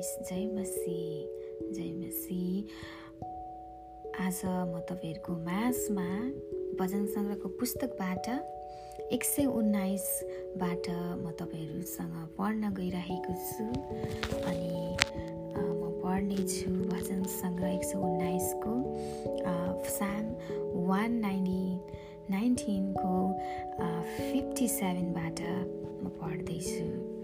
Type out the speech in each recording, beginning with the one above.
Christ जय मसी जय मसी आज म तपाईँहरूको माझमा भजन सङ्ग्रहको पुस्तकबाट एक सय उन्नाइसबाट म तपाईँहरूसँग पढ्न गइरहेको छु। अनि म पढ्नेछु भजन सङ्ग्रह एक सय उन्नाइसको साम वान नाइन्टी नाइन्टिनको फिफ्टी सेभेनबाट म पढ्दैछु।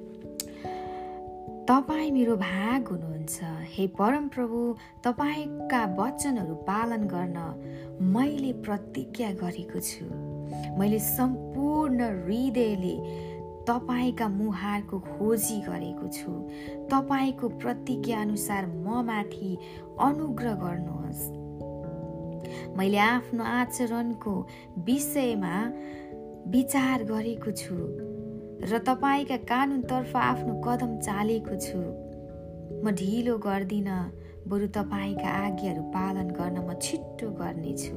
तपाईँ मेरो भाग हुनुहुन्छ। हे परमप्रभु तपाईँका वचनहरू पालन गर्न मैले प्रतिज्ञा गरेको छु। मैले सम्पूर्ण हृदयले तपाईँका मुहारको खोजी गरेको छु। तपाईँको प्रतिज्ञा अनुसार म माथि अनुग्रह गर्नुहोस्। मैले आफ्नो आचरणको विषयमा विचार गरेको छु। र तपाईँका कानुनतर्फ आफ्नो कदम चालेको छु। म ढिलो गर्दिनँ बरु तपाईँका आज्ञाहरू पालन गर्न म छिट्टो गर्नेछु।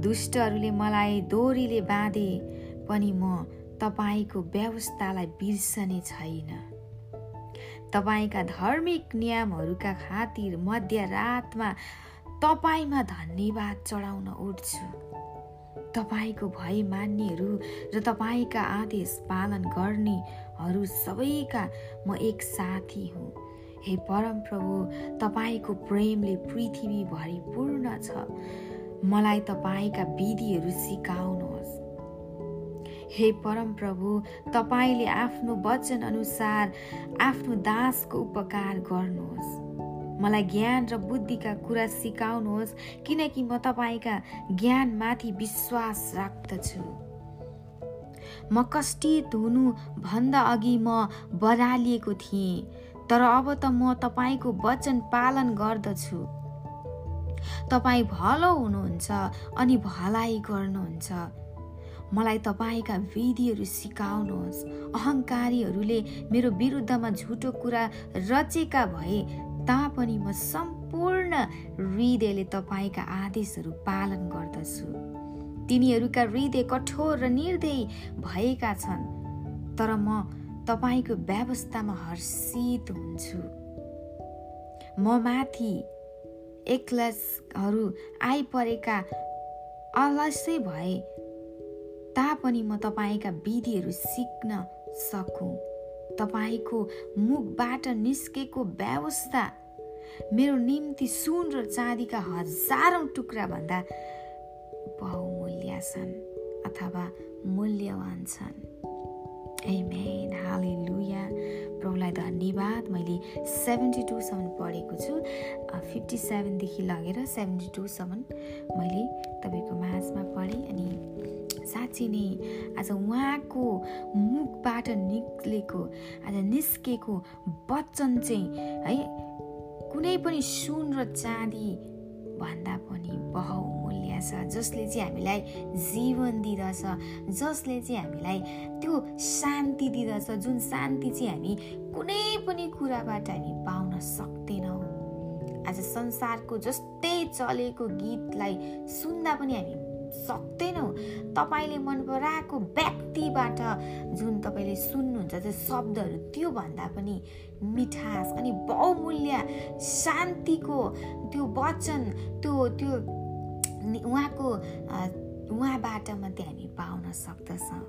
दुष्टहरूले मलाई दोरीले बाँधे पनि म तपाईँको व्यवस्थालाई बिर्सने छैन। तपाईँका धार्मिक नियमहरूका खातिर मध्यरातमा तपाईँमा धन्यवाद चढाउन उठ्छु। तपाईँको भय मान्नेहरू र तपाईँका आदेश पालन गर्नेहरू सबैका म एक साथी हुँ। हे परमप्रभु तपाईँको प्रेमले पृथ्वीभरि पूर्ण छ। मलाई तपाईँका विधिहरू सिकाउनुहोस्। हे परमप्रभु तपाईँले आफ्नो वचन अनुसार आफ्नो दासको उपकार गर्नुहोस्। मलाई ज्ञान र बुद्धिका कुरा सिकाउनुहोस् किनकि म तपाईँका ज्ञानमाथि विश्वास राख्दछु। म कष्टित हुनुभन्दा अघि म बरालिएको थिएँ तर अब त म तपाईँको वचन पालन गर्दछु। तपाईँ भलो हुनुहुन्छ अनि भलाइ गर्नुहुन्छ। मलाई तपाईँका विधिहरू सिकाउनुहोस्। अहङ्कारीहरूले मेरो विरुद्धमा झुटो कुरा रचेका भए तापनि म सम्पूर्ण हृदयले तपाईँका आदेशहरू पालन गर्दछु। तिनीहरूका हृदय कठोर र निर्दय भएका छन् तर म तपाईँको व्यवस्थामा हर्षित हुन्छु। म माथि एक्लसहरू आइपरेका अलस्यै भए तापनि म तपाईँका विधिहरू सिक्न सकौँ। तपाईँको मुखबाट निस्केको व्यवस्था मेरो निम्ति सुन र चाँदीका हजारौँ टुक्रा भन्दा बहुमूल्य छन् अथवा मूल्यवान छन्। एमेन हाले लुया प्रभुलाई धन्यवाद। मैले सेभेन्टी टूसम्म पढेको छु। फिफ्टी सेभेनदेखि लगेर सेभेन्टी टूसम्म मैले तपाईँको माझमा पढेँ अनि साँच्ची नै आज उहाँको मुखबाट निक्लेको आज निस्केको वचन चाहिँ है कुनै पनि सुन र चाँदी भन्दा पनि बहुमूल्य छ जसले चाहिँ हामीलाई जीवन दिँदछ जसले चाहिँ हामीलाई त्यो शान्ति दिँदछ जुन शान्ति चाहिँ हामी कुनै पनि कुराबाट हामी पाउन सक्दैनौँ। आज संसारको जस्तै चलेको गीतलाई सुन्दा पनि हामी सक्दैनौँ तपाईँले मन पराएको व्यक्तिबाट जुन तपाईँले सुन्नुहुन्छ त्यो शब्दहरू त्योभन्दा पनि मिठास अनि बहुमूल्य शान्तिको त्यो वचन त्यो त्यो उहाँको उहाँबाट मात्रै हामी पाउन सक्दछौँ।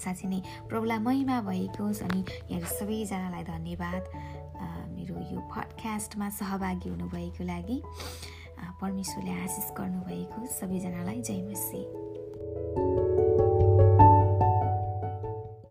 साँच्चै नै प्रभुलाई महिमा भएको होस् अनि यहाँहरू सबैजनालाई धन्यवाद। मेरो यो पडकास्टमा सहभागी हुनुभएको लागि। परमेश्वरले आशिष गर्नुभएको सबैजनालाई जय मसी